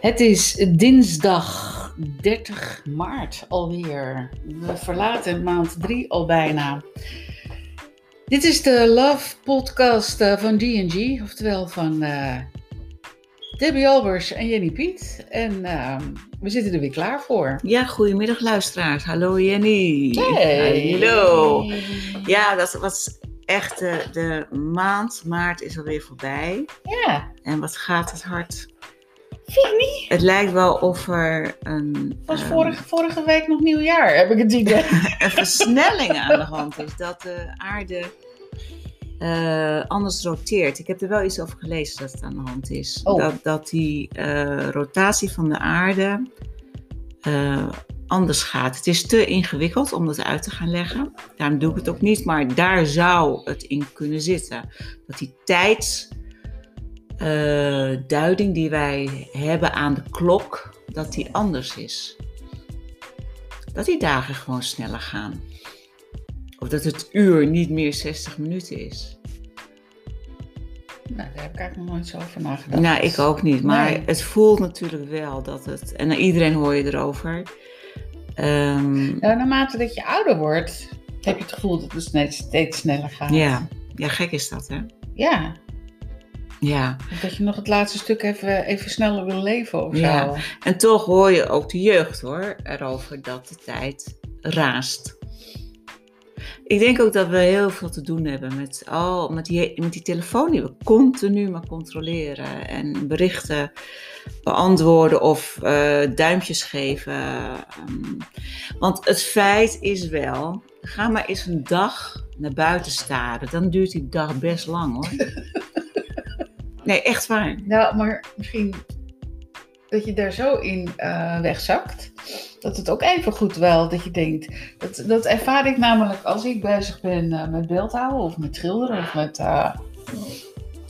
Het is dinsdag 30 maart alweer. We verlaten maand 3 al bijna. Dit is de Love Podcast eh, van G&G, oftewel van uh, Debbie Albers en Jenny Piet. En uh, we zitten er weer klaar voor. Ja, goedemiddag luisteraars. Hallo Jenny. Hey. Hallo. Ja, dat was echt de, de maand maart is alweer voorbij. Ja. En wat gaat het hard. Vind niet? Het lijkt wel of er een, Het was ehm, vorige, vorige week nog nieuwjaar, heb ik het idee. een versnelling aan de hand is. Dat de aarde eh, anders roteert. Ik heb er wel iets over gelezen dat het aan de hand is. Oh. Dat, dat die eh, rotatie van de aarde eh, anders gaat. Het is te ingewikkeld om dat uit te gaan leggen. Daarom doe ik het ook niet. Maar daar zou het in kunnen zitten. Dat die tijdsduiding die wij hebben aan de klok, dat die anders is. Dat die dagen gewoon sneller gaan. Of dat het uur niet meer 60 minuten is. nou, daar heb ik eigenlijk nog nooit zo over nagedacht. Nou, ik ook niet. Maar Nee. het voelt natuurlijk wel dat het... En iedereen hoor je erover. Ehm, Nou, naarmate dat je ouder wordt, heb je het gevoel dat het steeds, steeds sneller gaat. ja. ja, gek is dat, hè? Ja, Ja. dat je nog het laatste stuk even, even sneller wil leven of Ja. zo. En toch hoor je ook de jeugd, hoor, erover dat de tijd raast. Ik denk ook dat we heel veel te doen hebben met, al, met, die, met die telefoon die we continu maar controleren. En berichten beantwoorden of eh, duimpjes geven. Ehm, want het feit is wel, ga maar eens een dag naar buiten staren. Dan duurt die dag best lang hoor. Nee, echt waar. Nou, maar misschien dat je daar zo in eh, wegzakt. Dat het ook even goed wel dat je denkt. Dat, dat ervaar ik namelijk als ik bezig ben eh, met beeldhouden of met schilderen of met. eh,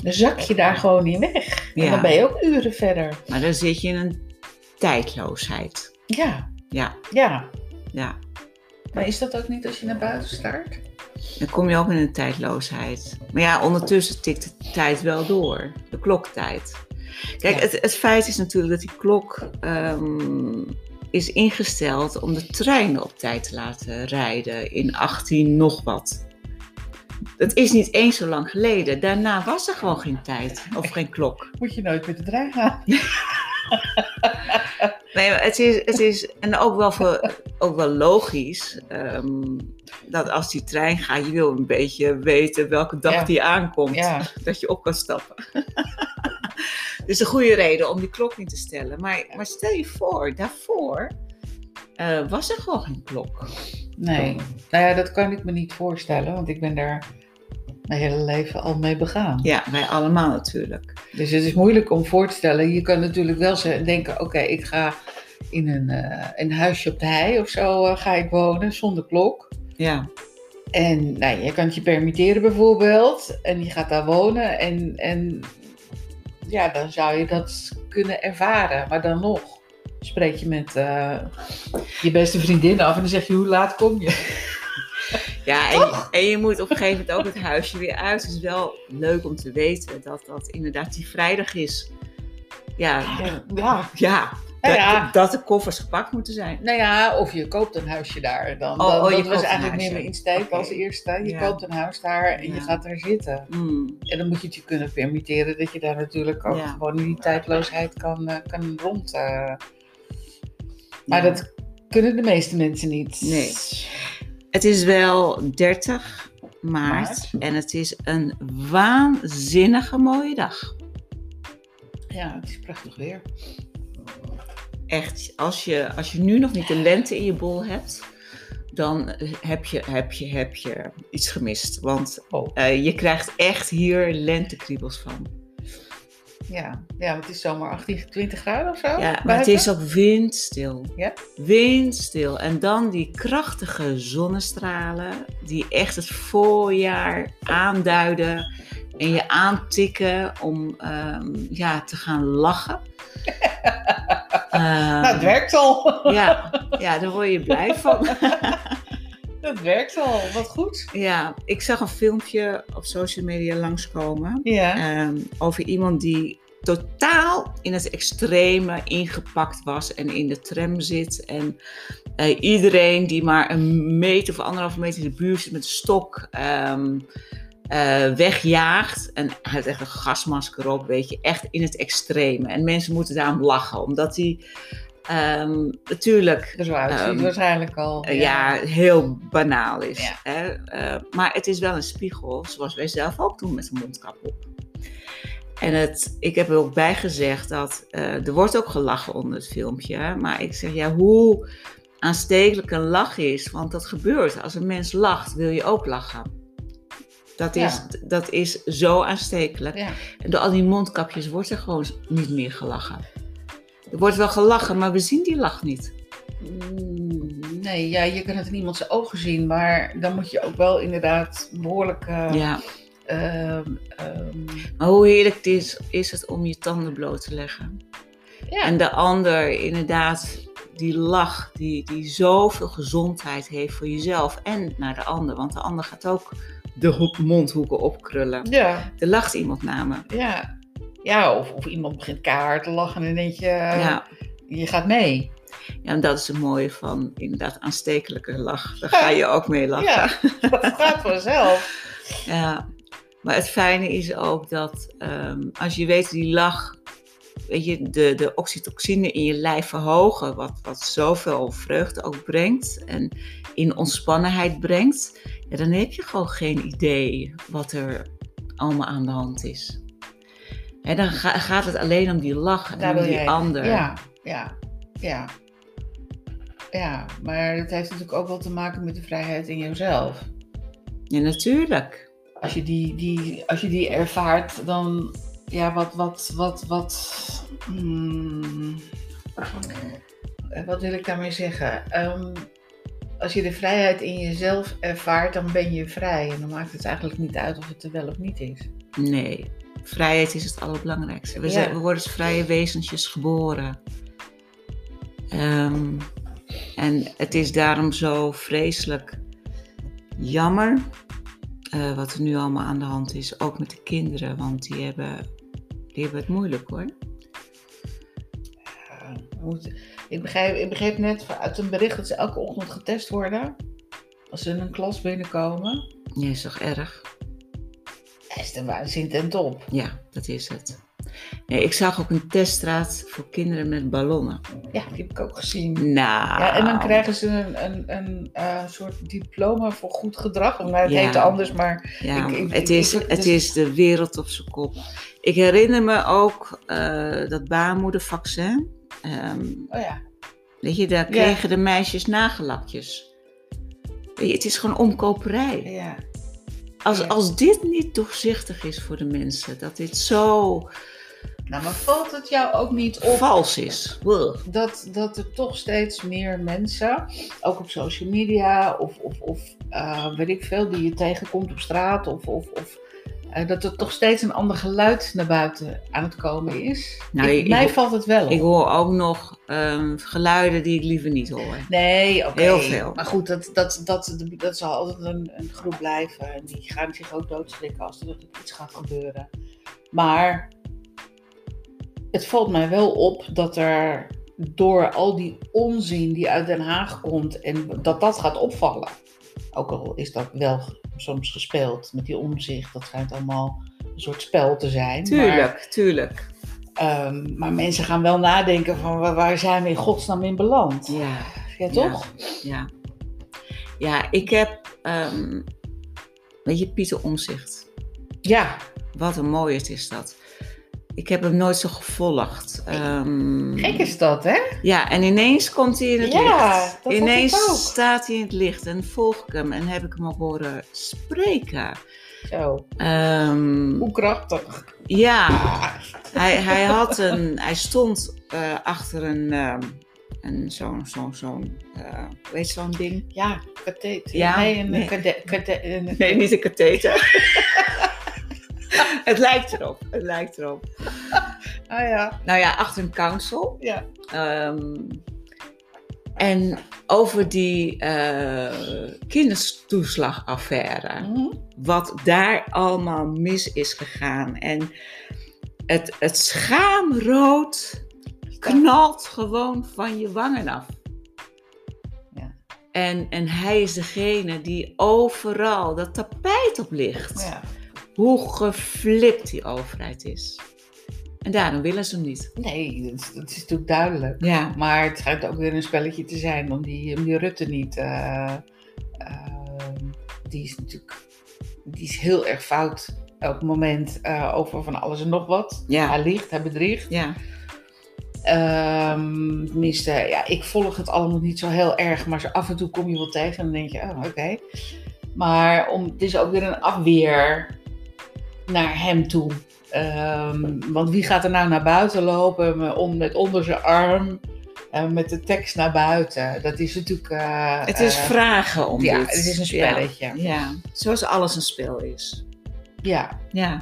dan zak je daar gewoon in weg. En dan ben je ook uren verder. Maar dan zit je in een tijdloosheid. Ja, Ja, ja. ja. Maar is dat ook niet als je naar buiten staart? Dan kom je ook in een tijdloosheid. Maar ja, ondertussen tikt de tijd wel door. De kloktijd. Kijk, Ja. het, het feit is natuurlijk dat die klok ehm, is ingesteld om de treinen op tijd te laten rijden in 18 nog wat. Dat is niet eens zo lang geleden. Daarna was er gewoon geen tijd of geen klok. Moet je nooit met de trein gaan? Nee, maar het is, het is en ook wel, voor, ook wel logisch ehm, dat als die trein gaat, je wil een beetje weten welke dag Ja. die aankomt. Ja. Dat je op kan stappen. dus een goede reden om die klok niet te stellen. Maar, maar stel je voor, daarvoor eh, was er gewoon geen klok. Nee. Nou ja, dat kan ik me niet voorstellen, want ik ben daar mijn hele leven al mee begaan. Ja, wij allemaal natuurlijk. Dus het is moeilijk om voor te stellen. Je kan natuurlijk wel denken, oké, ik ga in een, eh, een huisje op de hei of zo eh, ga ik wonen zonder klok. Ja, En nou, je kan het je permitteren bijvoorbeeld. En je gaat daar wonen. En, en ja, dan zou je dat kunnen ervaren. Maar dan nog spreek je met eh, je beste vriendin af. En dan zeg je, hoe laat kom je? Ja en, je- en je moet op een gegeven moment ook het huisje weer uit. Het is wel leuk om te weten dat dat inderdaad die vrijdag is. Ja, Ja, ja, Nou dat, ja. dat de koffers gepakt moeten zijn. Nou ja, of je koopt een huisje daar. Dan, Oh, dan- oh, je dat was eigenlijk meer mijn insteek als eerste. Je koopt een huis daar en je gaat daar zitten. Mm, En dan moet je het je kunnen permitteren dat je daar natuurlijk ook gewoon in die tijdloosheid kan, eh, kan rond. eh. Maar dat kunnen de meeste mensen niet. Nee. Het is wel 30 maart Maart. en het is een waanzinnige mooie dag. Ja, het is prachtig weer. Echt, als je, als je nu nog niet de lente in je bol hebt, dan heb je, heb je, heb je iets gemist. Want Oh. eh, je krijgt echt hier lentekriebels van. Ja. ja, want het is zomaar 18, 20 graden of zo. Ja, maar het is ook windstil. Ja? Windstil. En dan die krachtige zonnestralen die echt het voorjaar aanduiden en je aantikken om ehm, ja, te gaan lachen. Nou, het Ehm, werkt al. ja, ja, daar word je blij van. Het werkt al. Wat goed. ja, ik zag een filmpje op social media langskomen Ja. ehm, over iemand die totaal in het extreme ingepakt was en in de tram zit. En eh, iedereen die maar een meter of anderhalve meter in de buurt zit met een stok ehm, eh, wegjaagt. En hij heeft echt een gasmasker op, weet je, echt in het extreme. En mensen moeten daarom lachen, omdat hij ehm, natuurlijk... Ehm, waarschijnlijk al. eh, ja, heel banaal is. Ja. Hè? Eh, maar het is wel een spiegel, zoals wij zelf ook doen met een mondkap op. En het, ik heb er ook bij gezegd dat eh, er wordt ook gelachen onder het filmpje. Maar ik zeg ja, hoe aanstekelijk een lach is. Want dat gebeurt. Als een mens lacht, wil je ook lachen. Dat is, Ja. dat is zo aanstekelijk. En door al die mondkapjes wordt er gewoon niet meer gelachen. Er wordt wel gelachen, maar we zien die lach niet. Mm, Nee, ja, je kan het in iemands ogen zien, maar dan moet je ook wel inderdaad behoorlijk. eh, Ja. ehm, ehm, Maar hoe heerlijk het is, is het om je tanden bloot te leggen. ja, En de ander, inderdaad, die lach, die, die zoveel gezondheid heeft voor jezelf en naar de ander. Want de ander gaat ook de hoek- mondhoeken opkrullen. ja, Er lacht iemand naar me. ja. Ja, of, of iemand begint keihard te lachen en dan denk je, Ja. je gaat mee. ja, en dat is het mooie van inderdaad aanstekelijke lach. Daar ga je ook mee lachen. Ja, dat gaat vanzelf. Ja, maar het fijne is ook dat ehm, als je weet die lach, weet je, de, de oxytocine in je lijf verhogen, wat, wat zoveel vreugde ook brengt en in ontspannenheid brengt, ja, dan heb je gewoon geen idee wat er allemaal aan de hand is. Dan ga- gaat het alleen om die lach en om die jij- ander. Ja, ja, ja. Ja, maar het heeft natuurlijk ook wel te maken met de vrijheid in jezelf. Ja, natuurlijk. Als je die, die, als je die ervaart, dan, ja, wat, wat, wat, wat, hmm, wat wil ik daarmee zeggen? Ehm, als je de vrijheid in jezelf ervaart, dan ben je vrij. En dan maakt het eigenlijk niet uit of het er wel of niet is. Nee, vrijheid is het allerbelangrijkste. We, Ja. zijn, we worden als vrije wezentjes geboren. Ehm, en het is daarom zo vreselijk jammer eh, wat er nu allemaal aan de hand is. Ook met de kinderen, want die hebben, die hebben het moeilijk hoor. Ja, ik, begrijp, ik begreep net uit een bericht dat ze elke ochtend getest worden. Als ze in een klas binnenkomen. Ja, is toch erg? Dat is de waanzin ten top. Ja, dat is het. Nee, ik zag ook een teststraat voor kinderen met ballonnen. Ja, die heb ik ook gezien. Nou. Ja, en dan krijgen ze een, een, een eh, soort diploma voor goed gedrag. Nou, het Ja. heet anders, maar Ja, Ik- ik- het, is, ik- het dus- is de wereld op zijn kop. Ik herinner me ook eh, dat baarmoedervaccin. Ehm, oh ja. weet je, daar kregen de meisjes nagellakjes. Weet je, het is gewoon omkoperij. ja. Als, als dit niet doorzichtig is voor de mensen, dat dit zo Nou, maar valt het jou ook niet op vals is. Dat, dat er toch steeds meer mensen, ook op social media of, of, of eh, weet ik veel, die je tegenkomt op straat, of, of, of dat er toch steeds een ander geluid naar buiten aan het komen is? Nou, Ik- mij ik- valt het wel op. Ik hoor ook nog ehm, geluiden die ik liever niet hoor. Nee, oké. Heel veel. Maar goed, dat, dat, dat, dat zal altijd een, een groep blijven. En die gaan zich ook doodschrikken als er iets gaat gebeuren. Maar het valt mij wel op dat er door al die onzin die uit Den Haag komt, en dat dat gaat opvallen. Ook al is dat wel soms gespeeld met die omzicht. Dat schijnt allemaal een soort spel te zijn. Maar, Tuurlijk, tuurlijk. ehm, maar mensen gaan wel nadenken van waar, zijn we in godsnaam in beland? Ja. Ja, toch? Ja, ja ik heb, ehm, weet je, Pieter Omzicht. Ja, Wat een mooi het is dat. Ik heb hem nooit zo gevolgd. Ehm, gek is dat, hè? ja, en ineens komt hij in het Ja, licht. dat ineens ik ook. staat hij in het licht en volg ik hem en heb ik hem al horen spreken. Zo, Ehm, hoe krachtig. ja, hij, hij, had een, hij stond eh, achter een, een zo'n, zo'n, zo'n, eh, weet je zo'n ding? Ja, katheter. Ja, nee, een nee. kade- kade- een- Nee, niet een katheter. het lijkt erop, het lijkt erop. Ah ja, Nou ja, achter een council. ja. Ehm, en over die eh kindertoeslagaffaire. Mhm. Wat daar allemaal mis is gegaan. En het, het schaamrood knalt gewoon van je wangen af. Ja. En, en hij is degene die overal dat tapijt op ligt. Ja. Hoe geflipt die overheid is. En daarom willen ze hem niet. Nee, dat is, dat is natuurlijk duidelijk. Ja, Maar het schijnt ook weer een spelletje te zijn om die, om die Rutte niet. eh, eh, die is natuurlijk die is heel erg fout elk moment eh, over van alles en nog wat. Ja. Hij liegt, hij bedriegt. ja, Ehm, tenminste, ja, ik volg het allemaal niet zo heel erg, maar zo af en toe kom je wel tegen en dan denk je, oh, oké. Maar om, het is ook weer een afweer naar hem toe. Ehm, want wie gaat er nou naar buiten lopen met, on- met onder zijn arm en met de tekst naar buiten? Dat is natuurlijk. eh, het is eh, vragen om ja, dit. het is een spelletje. Ja, Ja, zoals alles een spel is. ja, Ja,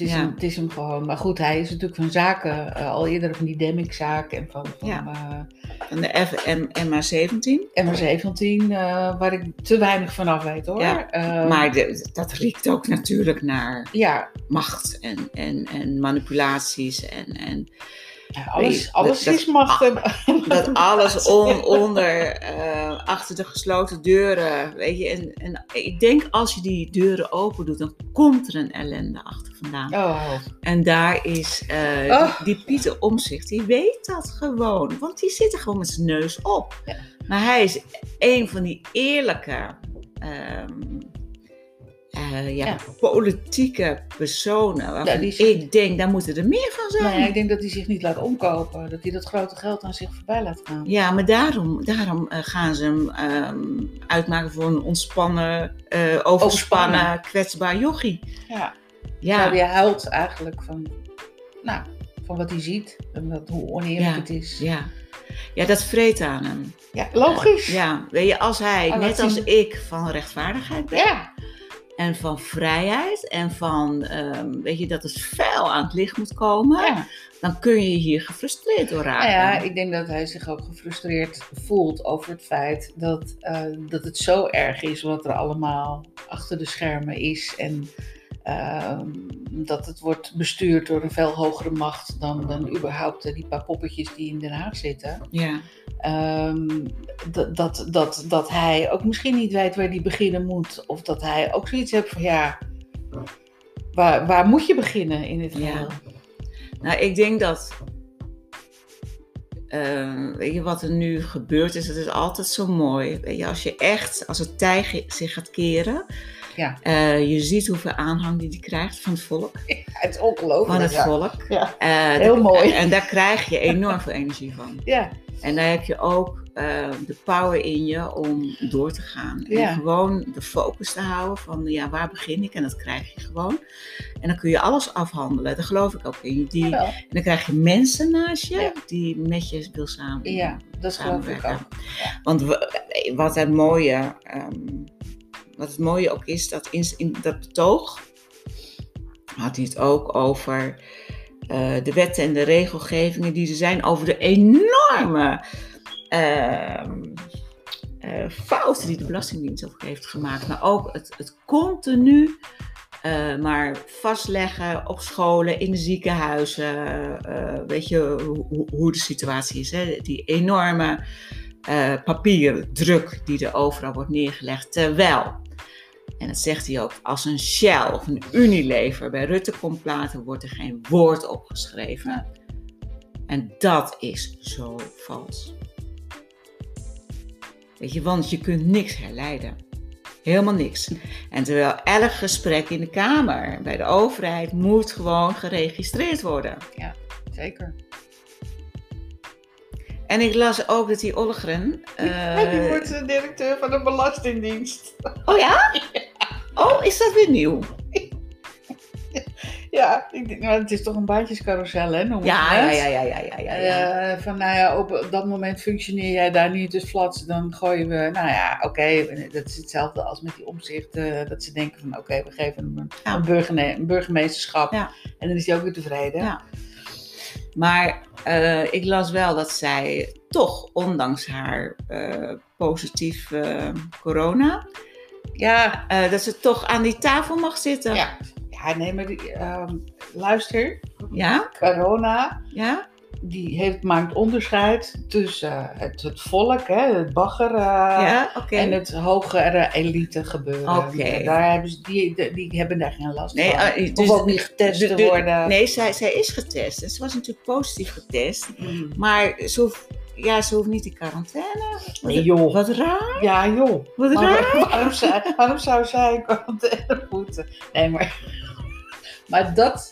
is Ja. Hem, het is hem gewoon. Maar goed, hij is natuurlijk van zaken, eh, al eerder van die Demic-zaak en van, van Ja. eh, en de FM, MA17. MR17, eh, waar ik te weinig van af weet hoor. Ja, Maar de- dat riekt ook natuurlijk naar ja, macht en, en, en manipulaties. En, en ja, alles, alles dat- is macht. dat alles on- onder, eh, achter de gesloten deuren. Weet je, en, en ik denk als je die deuren open doet, dan komt er een ellende achter vandaan. Oh, En daar is eh, Oh. die, die Pieter Omzicht, die weet dat gewoon. Want die zit er gewoon met zijn neus op. Ja. Maar hij is een van die eerlijke, ehm, eh, ja, Ja. politieke personen. Waarvan Ja, ik denk, daar moeten er meer van zijn. nou ik denk dat hij zich niet laat omkopen. Dat hij dat grote geld aan zich voorbij laat gaan. Ja, maar daarom, daarom eh, gaan ze hem ehm, uitmaken voor een ontspannen, eh, overspannen, Overspannen. kwetsbaar jochie. Ja. Ja, Terwijl hij huilt eigenlijk van, nou, van wat hij ziet. En dat, hoe oneerlijk Ja. het is. ja. ja, dat vreet aan hem. Ja, logisch. Ja, weet je, als hij, Oh, net als ik, van rechtvaardigheid ben Ja. En van vrijheid en van, ehm, weet je, dat het vuil aan het licht moet komen, ja. dan kun je hier gefrustreerd door Nou raken. ja, ik denk dat hij zich ook gefrustreerd voelt over het feit dat, eh, dat het zo erg is wat er allemaal achter de schermen is. En ehm, dat het wordt bestuurd door een veel hogere macht dan, dan überhaupt eh, die paar poppetjes die in Den Haag zitten. ja. Ehm, dat, dat, dat, dat hij ook misschien niet weet waar hij beginnen moet. Of dat hij ook zoiets heeft van ja, waar, waar moet je beginnen in dit Ja. geheel? Nou, ik denk dat. eh, weet je wat er nu gebeurt is? Het is altijd zo mooi. Weet je, als je echt, als het tij zich gaat keren. Ja. eh, je ziet hoeveel aanhang die die krijgt van het volk. Het is ongelooflijk. Van het ja. volk. Ja. Eh, Heel de- mooi. En daar krijg je enorm veel energie van. Ja. En daar heb je ook eh, de power in je om door te gaan. Ja. En gewoon de focus te houden van ja, waar begin ik? En dat krijg je gewoon. En dan kun je alles afhandelen. Daar geloof ik ook in. Die, en dan krijg je mensen naast je Ja. die met je wil samen. Ja, dat geloof ik samenwerken. ook. Want wat het mooie, ehm, wat het mooie ook is, dat in, dat betoog had hij het ook over eh, de wetten en de regelgevingen die er zijn, over de enorme ehm, eh, fouten die de Belastingdienst ook heeft gemaakt. Maar ook het, het continu eh, maar vastleggen op scholen, in de ziekenhuizen. weet je hoe, de situatie is. Hè? Die enorme papierdruk die er overal wordt neergelegd. Terwijl, en dat zegt hij ook, als een Shell of een Unilever bij Rutte komt praten, wordt er geen woord opgeschreven. En dat is zo vals. Weet je, want je kunt niks herleiden. Helemaal niks. En terwijl elk gesprek in de Kamer bij de overheid moet gewoon geregistreerd worden. Zeker. En ik las ook dat die Ollgren. eh, die wordt de directeur van de Belastingdienst. Oh ja? Oh, is dat weer nieuw? Ja, ik denk, nou, het is toch een baantjescarousel, hè? Ja, ja, ja, ja, ja, ja, ja. ja. Eh, van nou ja, op, dat moment functioneer jij daar niet, dus flats, dan gooien we, nou ja, oké, dat is hetzelfde als met die omzicht, eh, dat ze denken van oké, we geven hem een, Ja. een, burgerne- een burgemeesterschap Ja. en dan is hij ook weer tevreden. Ja. Maar eh, ik las wel dat zij toch, ondanks haar eh, positief corona, Ja, eh, dat ze toch aan die tafel mag zitten. ja. ja nee, maar die, ehm, luister, Ja? corona, Ja? Die heeft, maakt onderscheid tussen eh, het, het volk, hè, het bagger, eh, ja? En het hogere elite gebeuren. Daar hebben ze, die, die, hebben daar geen last Nee, van. Of dus ook niet getest te de- worden. Nee, zij, zij is getest. En ze was natuurlijk positief getest. Mm. Maar ze hoeft, ja, ze hoeft niet in quarantaine. Wat, Nee, joh. wat raar. Ja, joh. Wat Maar raar. waarom, zou, waarom zou zij in quarantaine moeten? Nee, maar, maar dat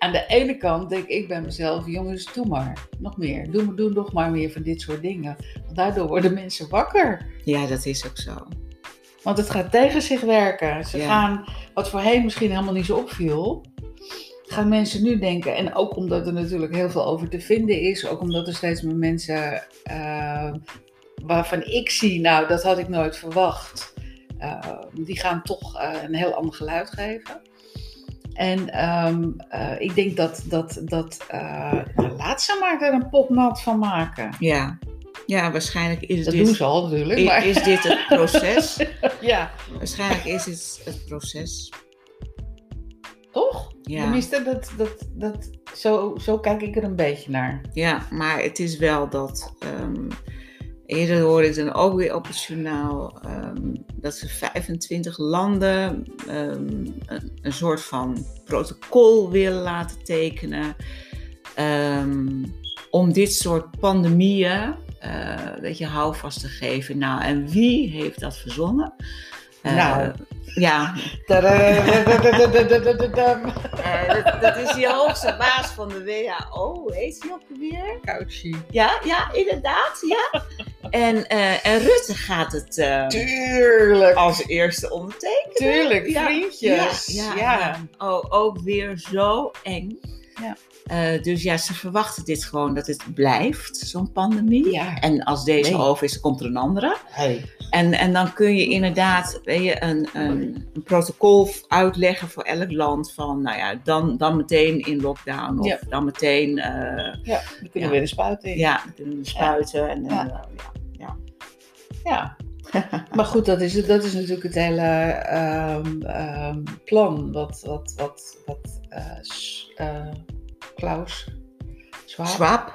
aan de ene kant denk ik bij mezelf, jongens, doe maar. Nog meer. Doe, doe nog maar meer van dit soort dingen. Want daardoor worden mensen wakker. Ja, dat is ook zo. Want het gaat tegen zich werken. Ze Ja. gaan, wat voorheen misschien helemaal niet zo opviel, gaan mensen nu denken. En ook omdat er natuurlijk heel veel over te vinden is. Ook omdat er steeds meer mensen eh, waarvan ik zie, nou dat had ik nooit verwacht. eh, die gaan toch eh, een heel ander geluid geven. En ehm, eh, ik denk dat, dat, dat eh, nou, laat ze maar er een pot nat van maken. Ja. Ja, waarschijnlijk is Dat dit... doen ze al natuurlijk. i- Maar, Is dit het proces? ja, Waarschijnlijk is dit het proces. toch? Ja. Tenminste, dat, dat, dat, zo, zo kijk ik er een beetje naar. Ja, maar het is wel dat. ehm, Eerder hoorde ik dan ook weer op het journaal ehm, dat ze 25 landen ehm, een, soort van protocol willen laten tekenen ehm, om dit soort pandemieën uh, weet je, houvast te geven. Nou, en wie heeft dat verzonnen? Eh, nou, ja. Eh, dat is die hoogste baas van de WHO. Heet hij ook weer? Couchy. Ja, ja, inderdaad. Ja. En, eh, en Rutte gaat het eh, Tuurlijk. als eerste ondertekenen. Tuurlijk, vriendjes. Ja, ja. Oh, ook weer zo eng. Ja. Eh, dus ja, ze verwachten dit gewoon dat het blijft, zo'n pandemie. Ja. En als deze Nee. over is, komt er een andere. Hey. En, en dan kun je inderdaad weet je, een, een, een protocol uitleggen voor elk land. Van nou ja, dan, dan meteen in lockdown. Of Ja. dan meteen eh, Ja, dan kunnen Ja. we weer de spuit in. ja, dan kunnen we spuiten. En, en, ja. Ja. Maar goed, dat is, dat is natuurlijk het hele ehm, ehm, plan wat, wat, wat, wat eh, eh, Klaus Swap.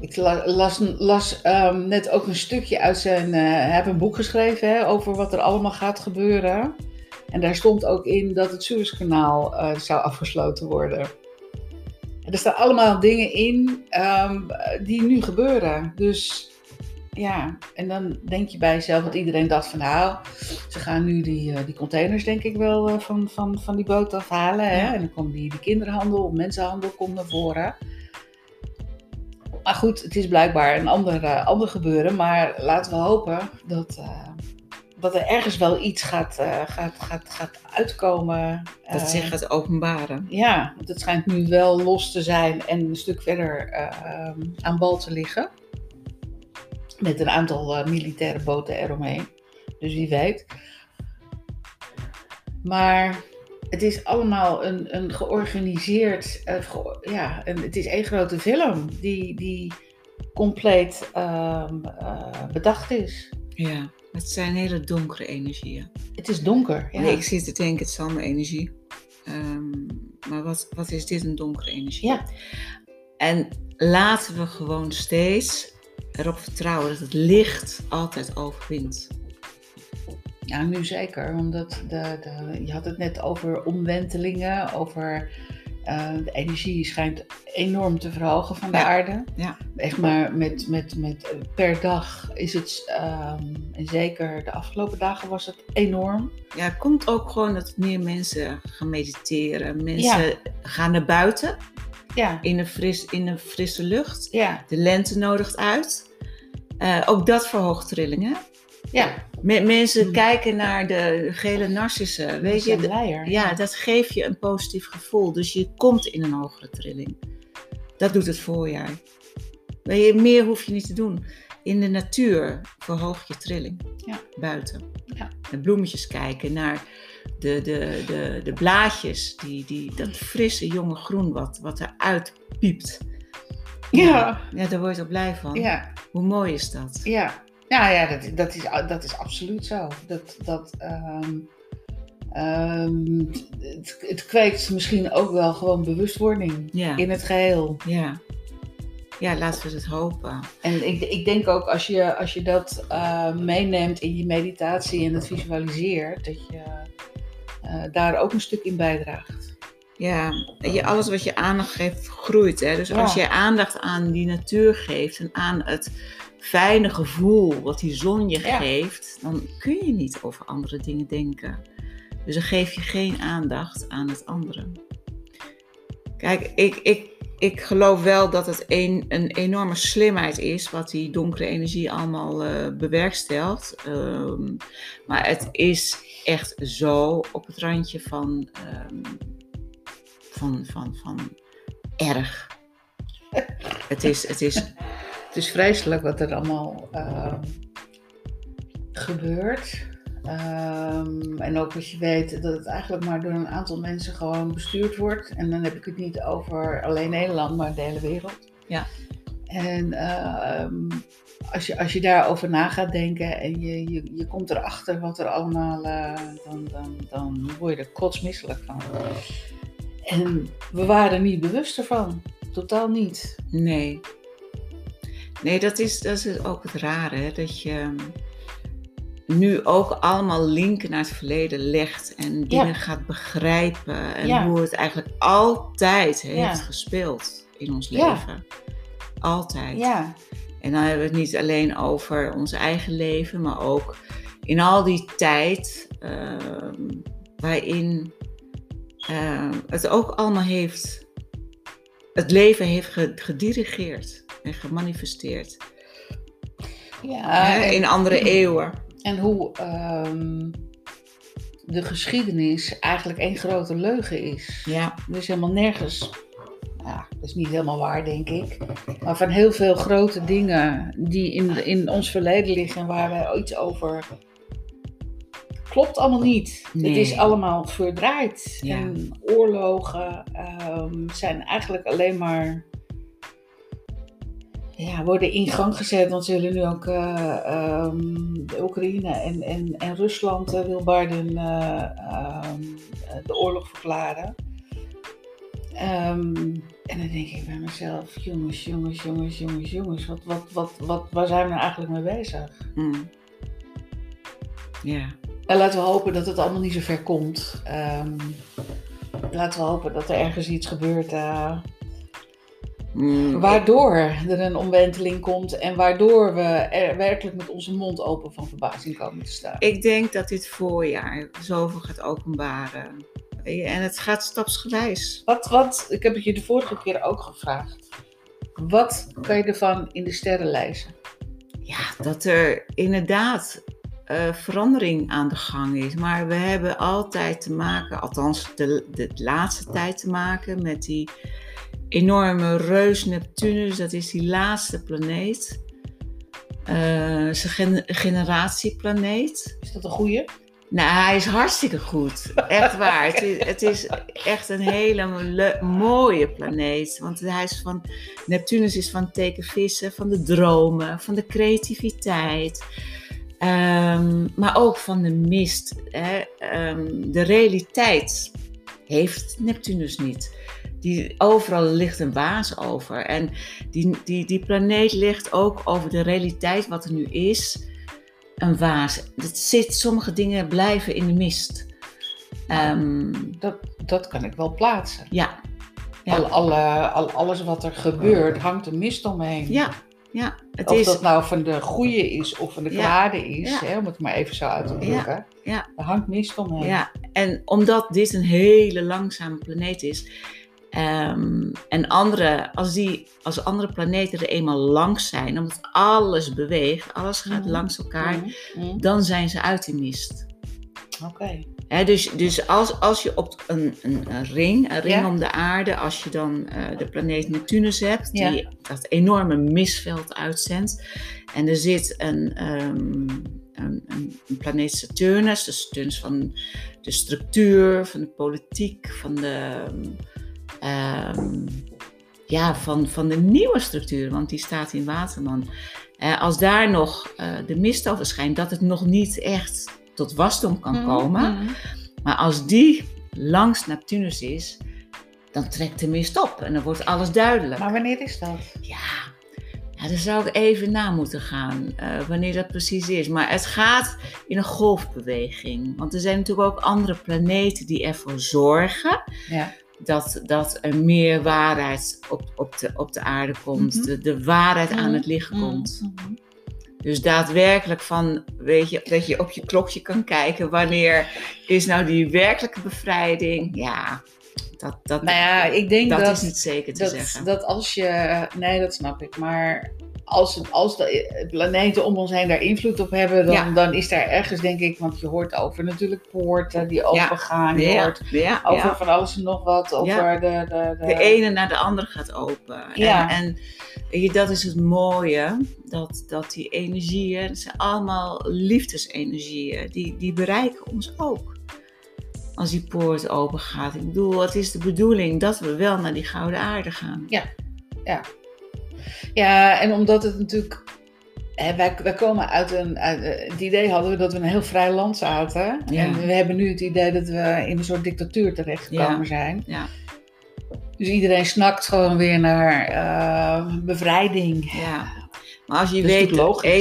Ik la- las, las ehm, net ook een stukje uit zijn. eh, hij heeft een boek geschreven hè, over wat er allemaal gaat gebeuren. En daar stond ook in dat het Suezkanaal zou afgesloten worden. En er staan allemaal dingen in die nu gebeuren. Dus ja, en dan denk je bij jezelf, want iedereen dacht van nou, ze gaan nu die, eh, die containers denk ik wel eh, van, van, van die boot afhalen. Hè? En dan komt die, die kinderhandel mensenhandel komt naar voren. Maar goed, het is blijkbaar een ander, eh, ander gebeuren. Maar laten we hopen dat, dat er ergens wel iets gaat, gaat, gaat, gaat uitkomen. Dat zich gaat openbaren. Ja, want het schijnt nu wel los te zijn en een stuk verder eh, aan wal te liggen. Met een aantal eh, militaire boten eromheen. Dus wie weet. Maar het is allemaal een, een georganiseerd. eh, ge- ja, een, het is één grote film die, die compleet ehm, eh, bedacht is. Ja, het zijn hele donkere energieën. Het is donker. Ja. Nee, ik zit te denken, het is allemaal energie. Ehm, maar wat, wat is dit een donkere energie? Ja. En laten we gewoon steeds erop vertrouwen dat het licht altijd overwint. Ja, nu zeker. Omdat de, de, je had het net over omwentelingen, over eh, de energie schijnt enorm te verhogen van de Ja, aarde. ja. Echt maar met, met, met per dag is het, ehm, en zeker de afgelopen dagen was het enorm. Ja, het komt ook gewoon dat meer mensen gaan mediteren. Mensen gaan naar buiten Ja, in een, fris, in een frisse lucht. ja, De lente nodigt uit. Eh, ook dat verhoogt trillingen. ja. Me- mensen kijken naar de gele narcissen. Weet je, blijer. ja, dat geeft je een positief gevoel. Dus je komt in een hogere trilling. Dat doet het voorjaar. Weet je, meer hoef je niet te doen. In de natuur verhoog je trilling. Ja. Buiten. Ja. Bloemetjes kijken, naar de, de, de, de blaadjes, die, die, dat frisse jonge groen wat, wat eruit piept. Ja. ja, daar word je ook blij van. Ja, Hoe mooi is dat? ja. Nou ja, dat, dat, is, dat is absoluut zo. Dat, dat, ehm, Ehm, het, het kweekt misschien ook wel gewoon bewustwording Ja. in het geheel. Ja. Ja, laten we het hopen. En ik, ik denk ook als je, als je dat eh, meeneemt in je meditatie en het visualiseert, dat je daar ook een stuk in bijdraagt. Ja, je, alles wat je aandacht geeft, groeit. Hè? Dus Ja. als je aandacht aan die natuur geeft en aan het fijne gevoel wat die zon je Ja. geeft, dan kun je niet over andere dingen denken. Dus dan geef je geen aandacht aan het andere. Kijk, ik, ik, ik geloof wel dat het een, een enorme slimheid is wat die donkere energie allemaal eh, bewerkstelligt. Ehm, maar het is echt zo op het randje van, ehm, van, van, van erg. het, is, het is, Het is vreselijk wat er allemaal ehm, gebeurt. Ehm, en ook als je weet dat het eigenlijk maar door een aantal mensen gewoon bestuurd wordt. En dan heb ik het niet over alleen Nederland, maar de hele wereld. Ja. En ehm, als, je, als je daarover na gaat denken en je, je, je komt erachter wat er allemaal, eh, dan, dan, dan word je er kotsmisselijk van. En we waren er niet bewust ervan. Totaal niet. Nee. Nee, dat is, dat is ook het rare. Hè? Dat je nu ook allemaal linken naar het verleden legt. En dingen Ja. gaat begrijpen. En Ja. hoe het eigenlijk altijd heeft Ja. gespeeld in ons Ja. leven. Altijd. Ja, En dan hebben we het niet alleen over ons eigen leven, maar ook in al die tijd ehm, waarin ehm, het ook allemaal heeft, het leven heeft ge- gedirigeerd en gemanifesteerd. ja en- in andere eeuwen. En hoe ehm, de geschiedenis eigenlijk één grote leugen is. Ja, Er is helemaal nergens, ja, dat is niet helemaal waar denk ik, maar van heel veel grote dingen die in, in ons verleden liggen en waar wij iets over. Klopt allemaal niet. Nee. Het is allemaal verdraaid. Ja. En oorlogen ehm, zijn eigenlijk alleen maar. Ja, worden in gang gezet, want ze willen nu ook eh, ehm, de Oekraïne en, en, en Rusland eh, wil Biden eh, ehm, de oorlog verklaren. Ehm, en dan denk ik bij mezelf, jongens, jongens, jongens, jongens, jongens, wat, wat, wat, wat, waar zijn we nou eigenlijk mee bezig? mm. ja. En laten we hopen dat het allemaal niet zo ver komt. Laten we hopen dat er ergens iets gebeurt Mm, waardoor er een omwenteling komt en waardoor we er werkelijk met onze mond open van verbazing komen te staan. Ik denk dat dit voorjaar zoveel gaat openbaren. En het gaat stapsgewijs. Wat, wat, ik heb het je de vorige keer ook gevraagd. Wat kan je ervan in de sterren lezen? Ja, dat er inderdaad eh, verandering aan de gang is. Maar we hebben altijd te maken, althans de, de laatste tijd te maken, met die enorme reus Neptunus. Dat is die laatste planeet. Eh zijn gen- generatieplaneet. Is dat een goeie? Nou, hij is hartstikke goed. Echt waar. Het is, het is echt een hele le- mooie planeet. Want hij is van, Neptunus is van teken vissen, van de dromen, van de creativiteit. Ehm, maar ook van de mist. Hè. Ehm, de realiteit heeft Neptunus niet. Die, overal ligt een waas over. En die, die, die planeet ligt ook over de realiteit wat er nu is een waas. Het zit, sommige dingen blijven in de mist. Ehm, Dat, dat kan ik wel plaatsen. ja. Ja. Al, alle, al, alles wat er gebeurt, hangt een mist omheen. ja, ja, het of is. dat nou van de goede is of van de Ja. kwade is, Ja. hè, om het maar even zo uit te drukken. ja. Er hangt mist omheen. Ja, en omdat dit een hele langzame planeet is. Ehm, en andere, als, die, als andere planeten er eenmaal langs zijn, omdat alles beweegt, alles gaat Mhm. langs elkaar, Mhm, mhm. dan zijn ze uit die mist. Oké. Dus dus als, als je op een, een, een ring, een ring Ja. om de aarde, als je dan eh, de planeet Neptunus hebt, Ja. die dat enorme misveld uitzendt. En er zit een, ehm, een, een, een planeet Saturnus, de Saturnus van de structuur, van de politiek, van de, ehm, ja, van, van de nieuwe structuur, want die staat in Waterman. Eh, als daar nog eh, de mist over schijnt, dat het nog niet echt tot wasdom kan Mhm, komen, mhm. Maar als die langs Neptunus is, dan trekt de mist op en dan wordt alles duidelijk. Maar wanneer is dat? Ja, ja, daar zou ik even na moeten gaan, eh, wanneer dat precies is. Maar het gaat in een golfbeweging. Want er zijn natuurlijk ook andere planeten die ervoor zorgen Ja. Dat, dat er meer waarheid op, op, de, op de aarde komt. Mhm. de, de waarheid aan het licht komt. Mhm. Dus daadwerkelijk van, weet je, dat je op je klokje kan kijken wanneer is nou die werkelijke bevrijding. Ja, dat, dat, Nou ja, ik denk dat, dat, is niet zeker te dat, zeggen. dat als je... Nee, dat snap ik. Maar als, de planeten om ons heen daar invloed op hebben... Dan, Ja. dan is daar ergens, denk ik... Want je hoort over natuurlijk poorten die opengaan. Je ja, hoort ja, over ja. van alles en nog wat. Over Ja. de, de, de, De ene naar de andere gaat open. Ja. En, en dat is het mooie, dat, dat die energieën, dat zijn allemaal liefdesenergieën, die, die bereiken ons ook. Als die poort open gaat. Ik bedoel, het is de bedoeling dat we wel naar die gouden aarde gaan. Ja, en omdat het natuurlijk. Hè, wij, wij komen uit een. Uit, eh, het idee hadden we dat we een heel vrij land zaten. Ja. En we hebben nu het idee dat we in een soort dictatuur terechtgekomen Ja. zijn. Ja, Dus iedereen snakt gewoon weer naar eh, bevrijding. ja. Maar als je weet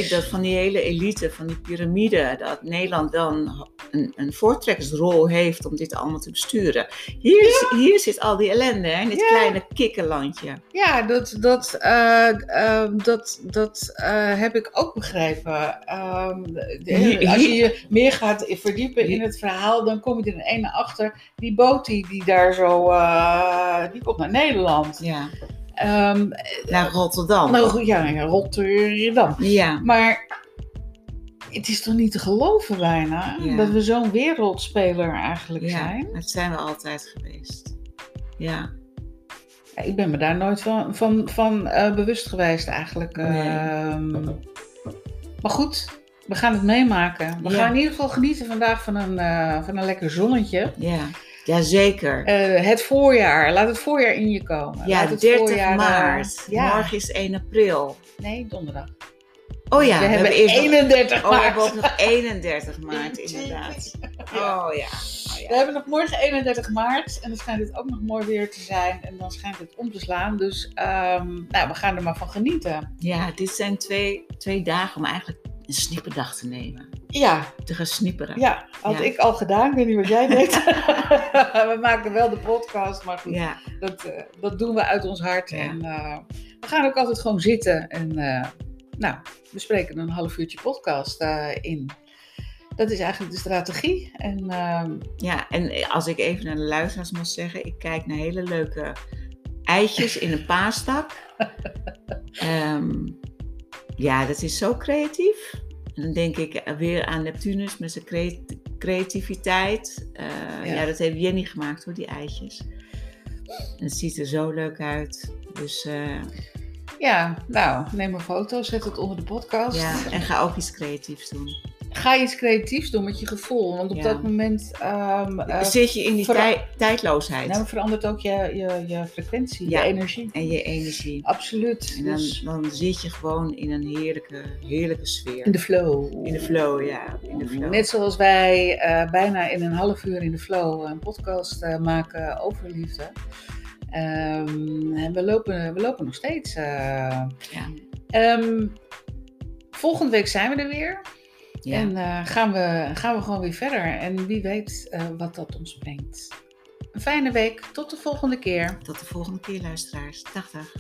dat van die hele elite, van die piramide, dat Nederland wel een, voortrekkersrol heeft om dit allemaal te besturen. Hier, hier zit al die ellende, hè, in dit Ja. kleine kikkerlandje. Ja, dat, dat, eh, eh, dat, dat eh, heb ik ook begrepen. Ehm, de- Hier- als je je meer gaat verdiepen in het verhaal, dan kom je er een ene achter. Die boot die, daar zo, eh, die komt naar Nederland. Ja, Ehm, naar Rotterdam. nou ja, Rotterdam. Ja, Maar het is toch niet te geloven bijna Ja. dat we zo'n wereldspeler eigenlijk ja, zijn. dat zijn we altijd geweest. Ja, Ja, ik ben me daar nooit van, van, van eh, bewust geweest eigenlijk. Nee. Ehm, maar goed, we gaan het meemaken. We gaan in ieder geval genieten vandaag van een, eh, van een lekker zonnetje. ja, ja zeker. Eh, het voorjaar, laat het voorjaar in je komen. ja, laat het 30 voorjaar, eh, maart. ja, Morgen is 1 april. nee, donderdag. Oh ja, we, hebben eerst nog- 31 Oh, we maart. hebben ook nog 31 maart inderdaad. Ja. Oh ja. We hebben nog morgen 31 maart en dan schijnt het ook nog mooi weer te zijn. En dan schijnt het om te slaan. Dus ehm, nou, we gaan er maar van genieten. Ja, dit zijn twee, twee dagen om eigenlijk een snipperdag te nemen. Ja, Te gaan snipperen. Ja, had Ja. ik al gedaan. Ik weet niet wat jij deed. we maken wel de podcast, maar goed, Ja, dat, eh, dat doen we uit ons hart. Ja. En eh, we gaan ook altijd gewoon zitten en eh, nou, we spreken een half uurtje podcast eh, in. Dat is eigenlijk de strategie. En ehm, ja, en als ik even naar de luisteraars moet zeggen, ik kijk naar hele leuke eitjes in een paastak. Ehm, ja, dat is zo creatief. En dan denk ik weer aan Neptunus met zijn crea- creativiteit. Eh, Ja. ja. dat heeft Jenny gemaakt hoor, die eitjes. En het ziet er zo leuk uit. Dus eh, ja, nou, neem een foto, zet het onder de podcast. ja, en ga ook iets creatiefs doen. Ga iets creatiefs doen met je gevoel. Want op Ja. dat moment eh, Zit je in die tij- tijdloosheid nou, verandert ook je, je, je frequentie, Ja. je energie. en je energie. Absoluut. En dan, Dus dan zit je gewoon in een heerlijke, heerlijke sfeer. in de flow. In de flow, ja. In de flow. Net zoals wij eh, bijna in een half uur in de flow een podcast eh, maken over liefde. Ehm, en we, lopen, we lopen nog steeds. eh. Ja. Ehm, volgende week zijn we er weer. Ja. En eh, gaan, we, gaan we gewoon weer verder. En wie weet eh, wat dat ons brengt. Een fijne week. Tot de volgende keer. Tot de volgende keer, luisteraars. Dag, dag.